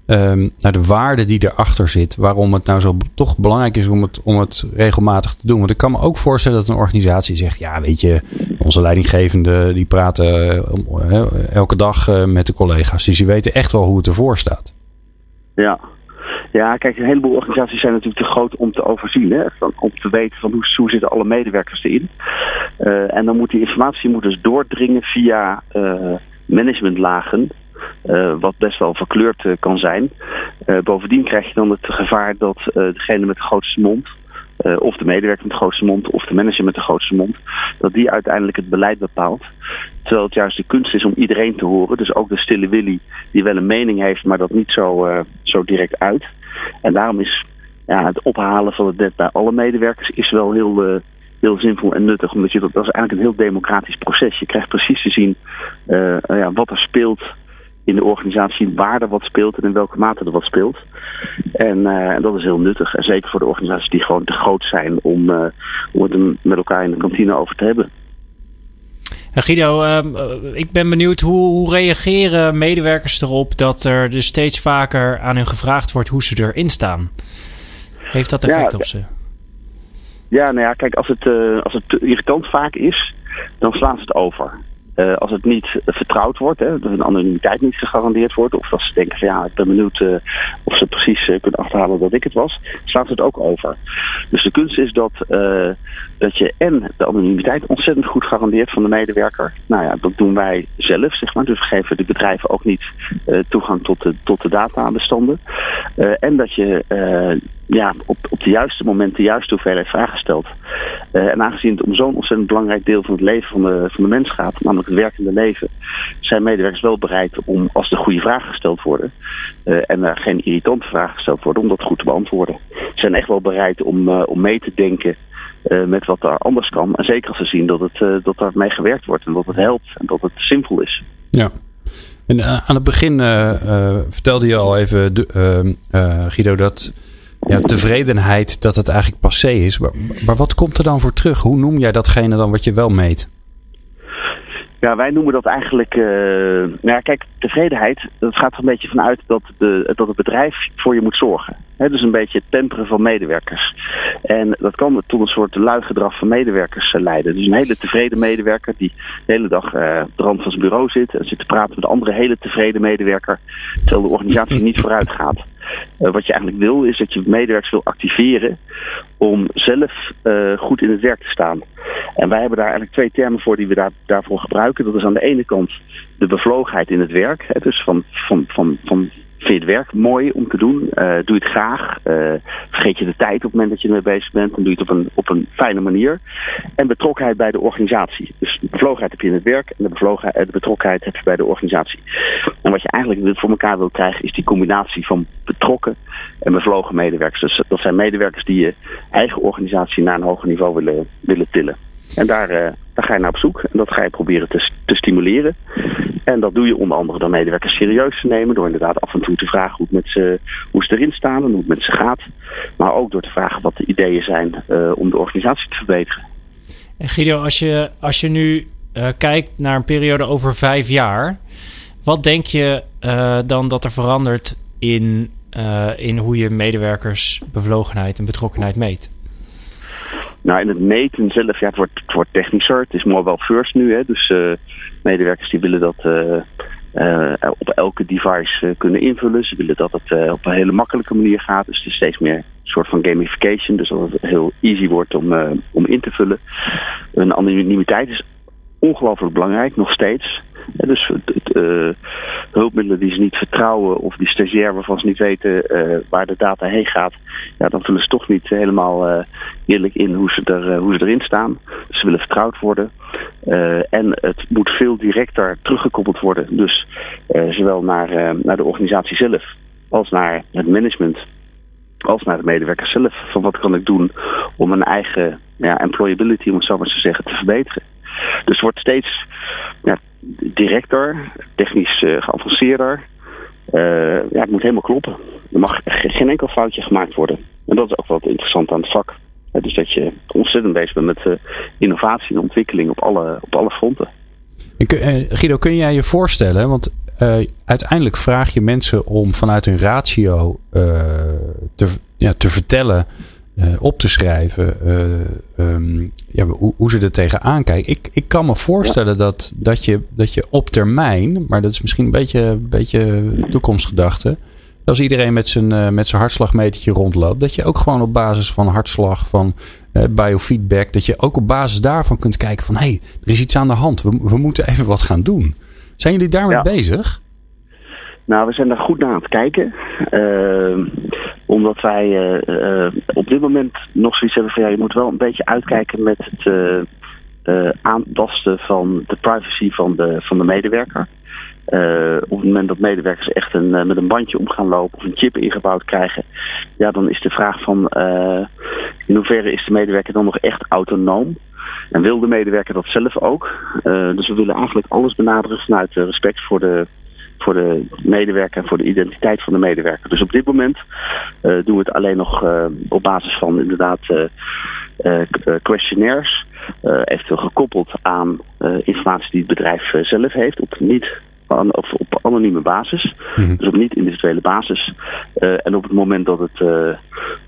um, naar de waarde die erachter zit. Waarom het nou zo toch belangrijk is om het, om het regelmatig te doen. Want ik kan me ook voorstellen dat een organisatie zegt: ja, weet je, onze leidinggevende die praten uh, elke dag uh, met de collega's. Dus die weten echt wel hoe het ervoor staat. Ja. Ja, kijk, een heleboel organisaties zijn natuurlijk te groot om te overzien. Hè? om te weten van hoe, zitten alle medewerkers erin. En dan moet die informatie moet dus doordringen via managementlagen uh, wat best wel verkleurd uh, kan zijn. Uh, bovendien krijg je dan het gevaar dat degene met de grootste mond, of de medewerker met de grootste mond, of de manager met de grootste mond, dat die uiteindelijk het beleid bepaalt. Terwijl het juist de kunst is om iedereen te horen. Dus ook de stille Willy, die wel een mening heeft, maar dat niet zo, zo direct uit. En daarom is ja, het ophalen van het net bij alle medewerkers is wel heel heel zinvol en nuttig. Omdat je dat, dat is eigenlijk een heel democratisch proces. Je krijgt precies te zien ja, wat er speelt in de organisatie waar er wat speelt en in welke mate er wat speelt. En uh, dat is heel nuttig. En zeker voor de organisaties die gewoon te groot zijn om, uh, om het met elkaar in de kantine over te hebben. Guido, uh, ik ben benieuwd hoe, hoe reageren medewerkers erop dat er dus steeds vaker aan hun gevraagd wordt hoe ze erin staan? Heeft dat effect ja, op ze? Ja, nou ja, kijk, als het, als het te irritant vaak is, dan slaan ze het over. Eh, als het niet vertrouwd wordt, hè, dat een anonimiteit niet gegarandeerd wordt, of dat ze denken van ja, ik ben benieuwd uh, of ze precies kunnen achterhalen dat ik het was, slaan ze het ook over. Dus de kunst is dat, dat je en de anonimiteit ontzettend goed garandeert van de medewerker. Nou ja, dat doen wij zelf, zeg maar. Dus we geven de bedrijven ook niet toegang tot de, tot de databestanden. en dat je ja, op, op de juiste moment de juiste hoeveelheid vragen stelt. Uh, en aangezien het om zo'n ontzettend belangrijk deel van het leven van de, van de mens gaat, namelijk het werkende leven, zijn medewerkers wel bereid om, als er goede vragen gesteld worden, uh, en er geen irritante vragen gesteld worden, om dat goed te beantwoorden. Ze zijn echt wel bereid om, uh, om mee te denken met wat er anders kan. En zeker als ze zien dat, het, dat er mee gewerkt wordt en dat het helpt en dat het simpel is. Ja. En aan het begin vertelde je al even, Guido, dat ja, tevredenheid dat het eigenlijk passé is. Maar, maar wat komt er dan voor terug? Hoe noem jij datgene dan wat je wel meet? Ja, wij noemen dat eigenlijk. Uh, nou ja, kijk, tevredenheid. Dat gaat er een beetje vanuit dat, de, dat het bedrijf voor je moet zorgen. He, dus een beetje het temperen van medewerkers. En dat kan tot een soort luidgedrag van medewerkers uh, leiden. Dus een hele tevreden medewerker die de hele dag uh, de rand van zijn bureau zit en zit te praten met een andere hele tevreden medewerker. Terwijl de organisatie niet vooruit gaat. Uh, wat je eigenlijk wil, is dat je medewerkers wil activeren om zelf uh, goed in het werk te staan. En wij hebben daar eigenlijk twee termen voor die we daar, daarvoor gebruiken. Dat is aan de ene kant de bevlogenheid in het werk. Hè, dus van, van, van, van Vind je het werk mooi om te doen? Uh, doe je het graag? Uh, vergeet je de tijd op het moment dat je ermee bezig bent? Dan doe je het op een, op een fijne manier. En betrokkenheid bij de organisatie. Dus de bevlogenheid heb je in het werk en de, bevlogenheid, de betrokkenheid heb je bij de organisatie. En wat je eigenlijk voor elkaar wil krijgen is die combinatie van betrokken en bevlogen medewerkers. Dus dat zijn medewerkers die je eigen organisatie naar een hoger niveau willen, willen tillen. En daar, daar ga je naar op zoek en dat ga je proberen te, te stimuleren. En dat doe je onder andere door medewerkers serieus te nemen. Door inderdaad af en toe te vragen hoe, met ze, hoe ze erin staan en hoe het met ze gaat. Maar ook door te vragen wat de ideeën zijn uh, om de organisatie te verbeteren. En Guido, als je, als je nu uh, kijkt naar een periode over vijf jaar. Wat denk je uh, dan dat er verandert in, in hoe je medewerkers bevlogenheid en betrokkenheid meet? Nou, in het meten zelf, ja, het wordt, wordt technischer. Het is mobile first nu. Hè, dus uh, medewerkers die willen dat uh, uh, op elke device kunnen invullen. Ze willen dat het op een hele makkelijke manier gaat. Dus het is steeds meer een soort van gamification. Dus dat het heel easy wordt om, om in te vullen. Een anonimiteit is ongelooflijk belangrijk, nog steeds. Dus uh, hulpmiddelen die ze niet vertrouwen of die stagiair waarvan ze niet weten uh, waar de data heen gaat, ja, dan vullen ze toch niet helemaal uh, eerlijk in hoe ze, er, hoe ze erin staan. Ze willen vertrouwd worden. en het moet veel directer teruggekoppeld worden. Dus zowel naar, naar de organisatie zelf als naar het management als naar de medewerkers zelf. Van wat kan ik doen om mijn eigen ja, employability, om het zo maar te zeggen, te verbeteren. Dus het wordt steeds ja, directer, technisch uh, geavanceerder. Uh, ja, het moet helemaal kloppen. Er mag geen enkel foutje gemaakt worden. En dat is ook wat interessant aan het vak. Dus dat je ontzettend bezig bent met uh, innovatie en ontwikkeling op alle, op alle fronten. Guido, kun jij je voorstellen, want uiteindelijk vraag je mensen om vanuit hun ratio te, ja, te vertellen op te schrijven uh, um, ja, hoe, hoe, ze er tegenaan kijken. Ik, ik kan me voorstellen ja. dat, dat, je, dat je op termijn, maar dat is misschien een beetje, beetje toekomstgedachte. Als iedereen met zijn, uh, met zijn hartslagmetertje rondloopt, dat je ook gewoon op basis van hartslag, van biofeedback, dat je ook op basis daarvan kunt kijken van hé, hey, er is iets aan de hand. We, we moeten even wat gaan doen. Zijn jullie daarmee ja. bezig? Nou, we zijn daar goed naar aan het kijken. Uh, omdat wij uh, uh, op dit moment nog zoiets hebben van ja, je moet wel een beetje uitkijken met het aantasten van de privacy van de, van de medewerker. op het moment dat medewerkers echt een, met een bandje om gaan lopen of een chip ingebouwd krijgen, ja, dan is de vraag van in hoeverre is de medewerker dan nog echt autonoom? En wil de medewerker dat zelf ook? dus we willen eigenlijk alles benaderen vanuit respect voor de, voor de medewerker en voor de identiteit van de medewerker. Dus op dit moment uh, doen we het alleen nog uh, op basis van inderdaad uh, questionnaires. eventueel gekoppeld aan informatie die het bedrijf zelf heeft. Op niet of op anonieme basis. Mm -hmm. Dus op niet individuele basis. en op het moment dat het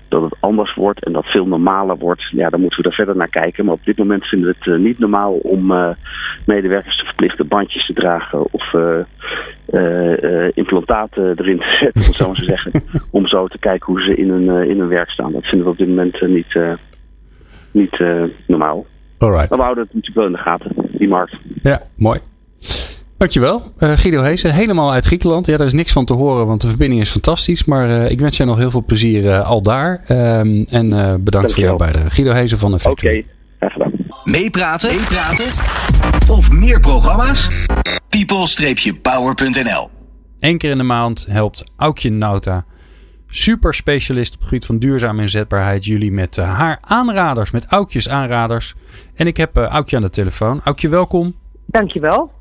dat het anders wordt en dat veel normaler wordt, ja, dan moeten we er verder naar kijken. Maar op dit moment vinden we het eh, niet normaal om eh, medewerkers te verplichten bandjes te dragen of eh, eh, eh, implantaten erin te zetten, om zo maar te [LAUGHS] zeggen. Om zo te kijken hoe ze in hun, eh, in hun werk staan. Dat vinden we op dit moment eh, niet, eh, niet eh, normaal. Alright. Maar we houden het natuurlijk wel in de gaten, die markt. Ja, mooi. Dankjewel. Eh Guido Heesen, helemaal uit Griekenland. Ja, daar is niks van te horen, want de verbinding is fantastisch. Maar eh, ik wens jij nog heel veel plezier eh, al daar. Ehm, en eh, bedankt voor jouw bijdrage. Guido Heesen van de Oké, graag gedaan. Meepraten? Meepraten? Of meer programma's? people-power.nl Eén keer in de maand helpt Aukje Nauta, super specialist op het gebied van duurzame inzetbaarheid, jullie met haar aanraders, met Aukjes aanraders. En ik heb Aukje aan de telefoon. Aukje, welkom. Dankjewel.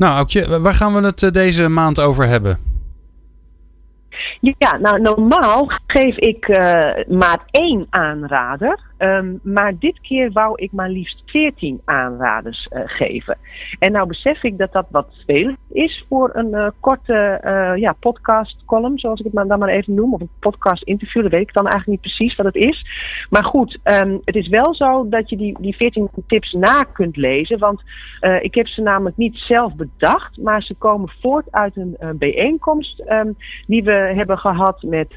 Nou, Aukje, waar gaan we het eh, deze maand over hebben? Ja, nou normaal geef ik eh, maar één aanrader. Ehm, maar dit keer wou ik maar liefst veertien aanraders eh, geven. En nou besef ik dat dat wat veel is voor een eh, korte eh, ja, podcast column, zoals ik het dan maar even noem. Of een podcast interview, dat weet ik dan eigenlijk niet precies wat het is. Maar goed, ehm, het is wel zo dat je die, die 14 tips na kunt lezen. Want ik heb ze namelijk niet zelf bedacht, maar ze komen voort uit een bijeenkomst ehm, die we hebben gehad met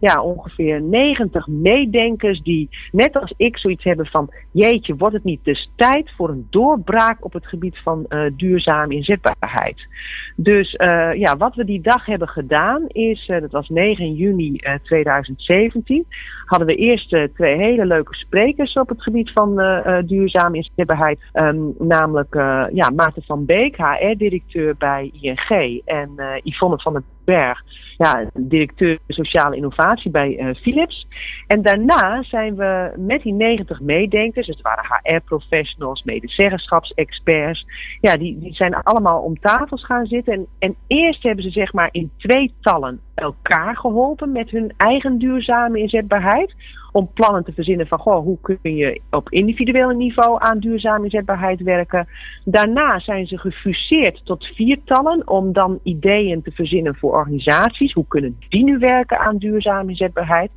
ja, ongeveer 90 meedenkers die net ik zoiets hebben van jeetje, wordt het niet dus tijd voor een doorbraak op het gebied van eh, duurzame inzetbaarheid. Dus eh, ja, wat we die dag hebben gedaan is, eh, dat was 9 juni eh, 2017, hadden we eerst twee hele leuke sprekers op het gebied van duurzame inzetbaarheid. Ehm, namelijk ja, Maarten van Beek, HR-directeur bij ING. En Yvonne van den Berg, ja, directeur sociale innovatie bij eh, Philips. En daarna zijn we met die 90 meedenkers, dus het waren HR-professionals, medezeggenschapsexperts, ja, die, die zijn allemaal om tafels gaan zitten. En, en eerst hebben ze zeg maar in tweetallen elkaar geholpen met hun eigen duurzame inzetbaarheid. Om plannen te verzinnen van goh, hoe kun je op individueel niveau aan duurzame inzetbaarheid werken. Daarna zijn ze gefuseerd tot viertallen om dan ideeën te verzinnen voor organisaties. Hoe kunnen die nu werken aan duurzame inzetbaarheid?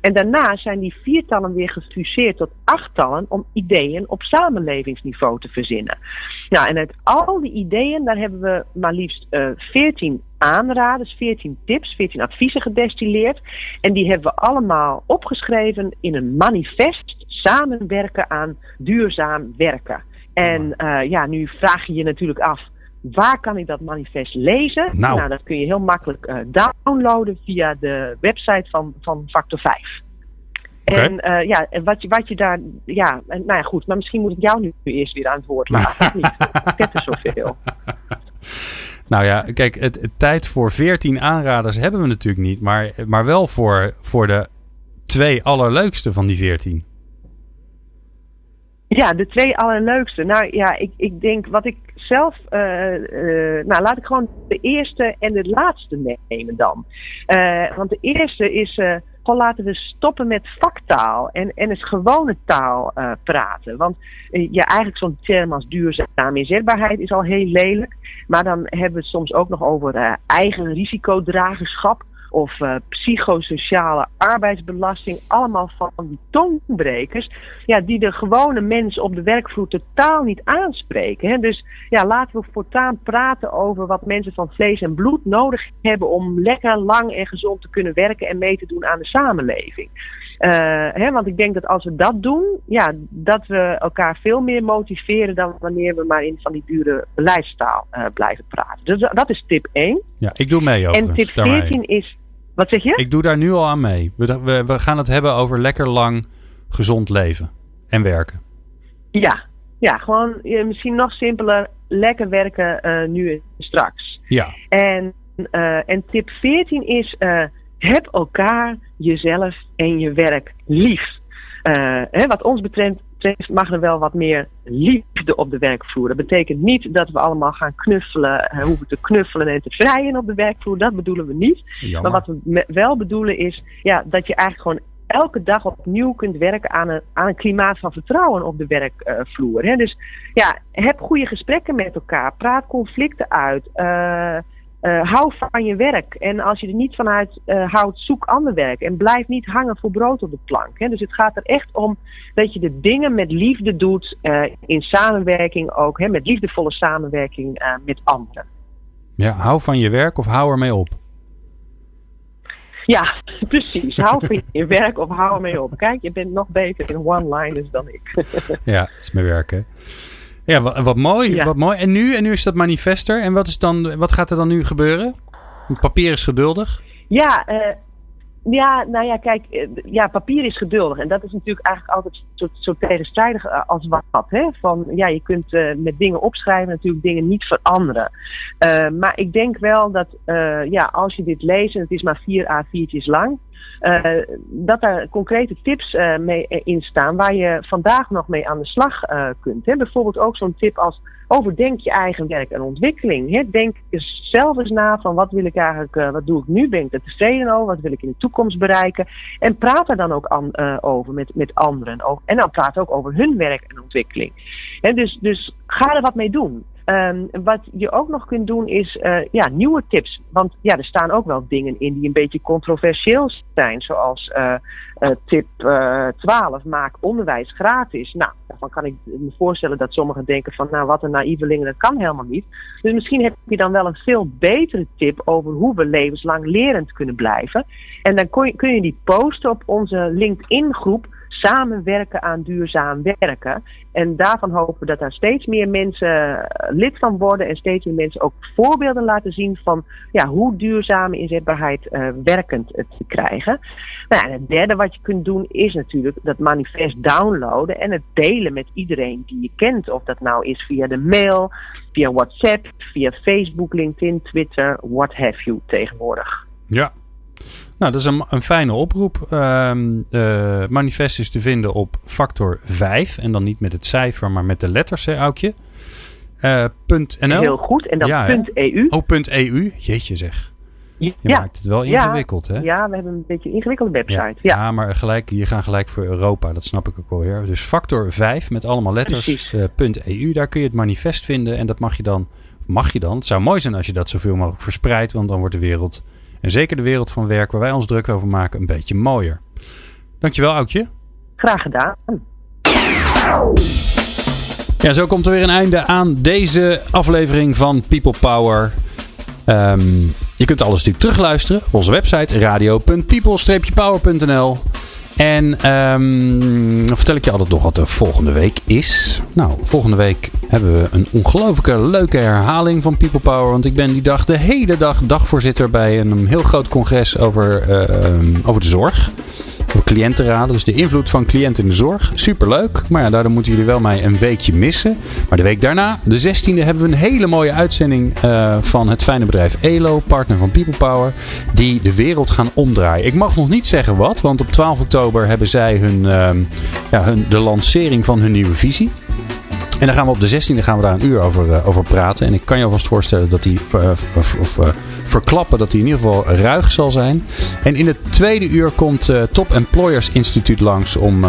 En daarna zijn die viertallen weer gefuseerd tot achttallen om ideeën op samenlevingsniveau te verzinnen. Nou, en uit al die ideeën, daar hebben we maar liefst eh 14 aanraders, 14 tips, 14 adviezen gedestilleerd. En die hebben we allemaal opgeschreven in een manifest samenwerken aan duurzaam werken. En eh, ja, nu vraag je je natuurlijk af. Waar kan ik dat manifest lezen? Nou. dat kun je heel makkelijk eh, downloaden via de website van, van Factor 5. Oké. En eh, ja, en wat je, wat je daar. Ja, en, nou ja, goed. Maar misschien moet ik jou nu eerst weer aan het woord laten. [LAUGHS] Ik heb er zoveel. [LAUGHS] Nou ja, kijk, het, tijd voor 14 aanraders hebben we natuurlijk niet. Maar, maar wel voor, voor de twee allerleukste van die 14. Ja, de twee allerleukste. Nou ja, ik, ik denk wat ik zelf. eh, eh, nou, laat ik gewoon de eerste en de laatste nemen dan. Eh, want de eerste is. Gewoon laten we stoppen met vaktaal en, en eens gewone taal eh, praten. Want eh, ja, eigenlijk zo'n term als duurzame inzetbaarheid is al heel lelijk. Maar dan hebben we het soms ook nog over eh, eigen risicodragerschap of eh, psychosociale arbeidsbelasting. Allemaal van die tongbrekers. Ja, die de gewone mens op de werkvloer totaal niet aanspreken. Hè. Dus ja, laten we voortaan praten over wat mensen van vlees en bloed nodig hebben om lekker lang en gezond te kunnen werken en mee te doen aan de samenleving. Eh, hè, want ik denk dat als we dat doen, ja, dat we elkaar veel meer motiveren dan wanneer we maar in van die dure beleidstaal eh, blijven praten. Dus dat- is tip 1. Ja, ik doe mee En overigens. tip daarmee. 14 is. Wat zeg je? Ik doe daar nu al aan mee. We, we, we gaan het hebben over lekker lang gezond leven en werken. Ja, ja gewoon eh, misschien nog simpeler. Lekker werken nu en straks. Ja. En, en tip 14 is: heb elkaar, jezelf en je werk lief. Eh, hè, wat ons betreft mag er wel wat meer liefde op de werkvloer. Dat betekent niet dat we allemaal gaan knuffelen, eh, hoeven te knuffelen en te vrijen op de werkvloer. Dat bedoelen we niet. Jammer. Maar wat we wel bedoelen is ja, dat je eigenlijk gewoon elke dag opnieuw kunt werken aan een, aan een klimaat van vertrouwen op de werkvloer. hè. Dus ja, heb goede gesprekken met elkaar. Praat conflicten uit. Eh, eh, hou van je werk. En als je er niet vanuit uh, houdt, zoek ander werk. En blijf niet hangen voor brood op de plank. Hè. Dus het gaat er echt om dat je de dingen met liefde doet. Uh, in samenwerking ook. Hè, met liefdevolle samenwerking met anderen. Ja, hou van je werk of hou ermee op. Ja, [LAUGHS] precies. Hou van je werk of hou ermee op. Kijk, je bent nog beter in one-liners dan ik. ja, dat is mijn werk, hè? Ja, wat, wat mooi, wat mooi. En nu, en nu is dat manifest er. En wat, is dan, wat gaat er dan nu gebeuren? Papier is geduldig. Ja, uh, ja, nou ja, kijk, eh, ja, papier is geduldig. En dat is natuurlijk eigenlijk altijd zo, zo tegenstrijdig eh, als wat. Hè? Van, ja, je kunt uh, met dingen opschrijven, natuurlijk dingen niet veranderen. Maar ik denk wel dat, ja, als je dit leest, en het is maar vier A4'tjes lang, dat daar concrete tips mee in staan waar je vandaag nog mee aan de slag kunt. Hè? Bijvoorbeeld ook zo'n tip als overdenk je eigen werk en ontwikkeling. Hè? Denk eens zelf eens na van wat wil ik eigenlijk, wat doe ik nu? Ben ik er tevreden? Wat wil ik in de toekomst bereiken? En praat er dan ook an, over met, met anderen. En dan praat ook over hun werk en ontwikkeling. Dus, dus ga er wat mee doen. Um, wat je ook nog kunt doen is uh, ja, nieuwe tips. Want ja, er staan ook wel dingen in die een beetje controversieel zijn. Zoals uh, uh, tip 12, maak onderwijs gratis. Nou, daarvan kan ik me voorstellen dat sommigen denken van... nou, wat een naïvelingen, dat kan helemaal niet. Dus misschien heb je dan wel een veel betere tip over hoe we levenslang lerend kunnen blijven. En dan kun kun je die posten op onze LinkedIn groep samenwerken aan duurzaam werken. En daarvan hopen we dat daar steeds meer mensen lid van worden en steeds meer mensen ook voorbeelden laten zien van ja, hoe duurzame inzetbaarheid uh, werkend te krijgen. Nou, en het derde wat je kunt doen is natuurlijk dat manifest downloaden en het delen met iedereen die je kent. Of dat nou is via de mail, via WhatsApp, via Facebook, LinkedIn, Twitter, what have you tegenwoordig. Ja, nou, dat is een, een fijne oproep. Um, uh, manifest is te vinden op factor 5. En dan niet met het cijfer, maar met de letters, hè, Aukje? Uh, .nl. Heel goed. En dan ja, .eu. Oh, .eu. Jeetje zeg. Je ja. maakt het wel ingewikkeld, ja. hè? Ja, we hebben een beetje een ingewikkelde website. Ja, ja. ja maar gelijk, je gaat gelijk voor Europa. Dat snap ik ook wel weer. Dus factor 5 met allemaal letters. Uh, .eu. Daar kun je het manifest vinden. En dat mag je dan... Mag je dan? Het zou mooi zijn als je dat zoveel mogelijk verspreidt. Want dan wordt de wereld en zeker de wereld van werk waar wij ons druk over maken een beetje mooier. Dankjewel, Oudje. Graag gedaan. Ja, zo komt er weer een einde aan deze aflevering van People Power. Um, je kunt alles natuurlijk terugluisteren op onze website radio.people-power.nl. En dan vertel ik je altijd nog wat de volgende week is. Nou, volgende week hebben we een ongelooflijke leuke herhaling van People Power. Want ik ben die dag de hele dag dagvoorzitter bij een heel groot congres over, uh, over de zorg. Over cliëntenraden, dus de invloed van cliënten in de zorg. Superleuk, maar ja, daardoor moeten jullie wel mij een weekje missen. Maar de week daarna, de 16e, hebben we een hele mooie uitzending uh, van het fijne bedrijf ELO, partner van People Power. Die de wereld gaan omdraaien. Ik mag nog niet zeggen wat, want op 12 oktober hebben zij hun, uh, ja, hun, de lancering van hun nieuwe visie. En dan gaan we op de 16e gaan we daar een uur over, uh, over praten. En ik kan je alvast voorstellen dat die, uh, of, of verklappen dat die in ieder geval ruig zal zijn. En in het tweede uur komt Top Employers Instituut langs om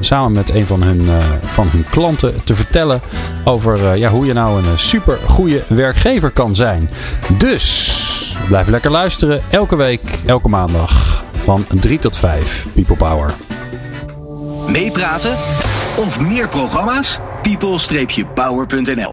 samen met een van hun, van hun klanten te vertellen over ja, hoe je nou een super goede werkgever kan zijn. Dus blijf lekker luisteren. Elke week, elke maandag van 3 tot 5. People Power. Meepraten of meer programma's? people-power.nl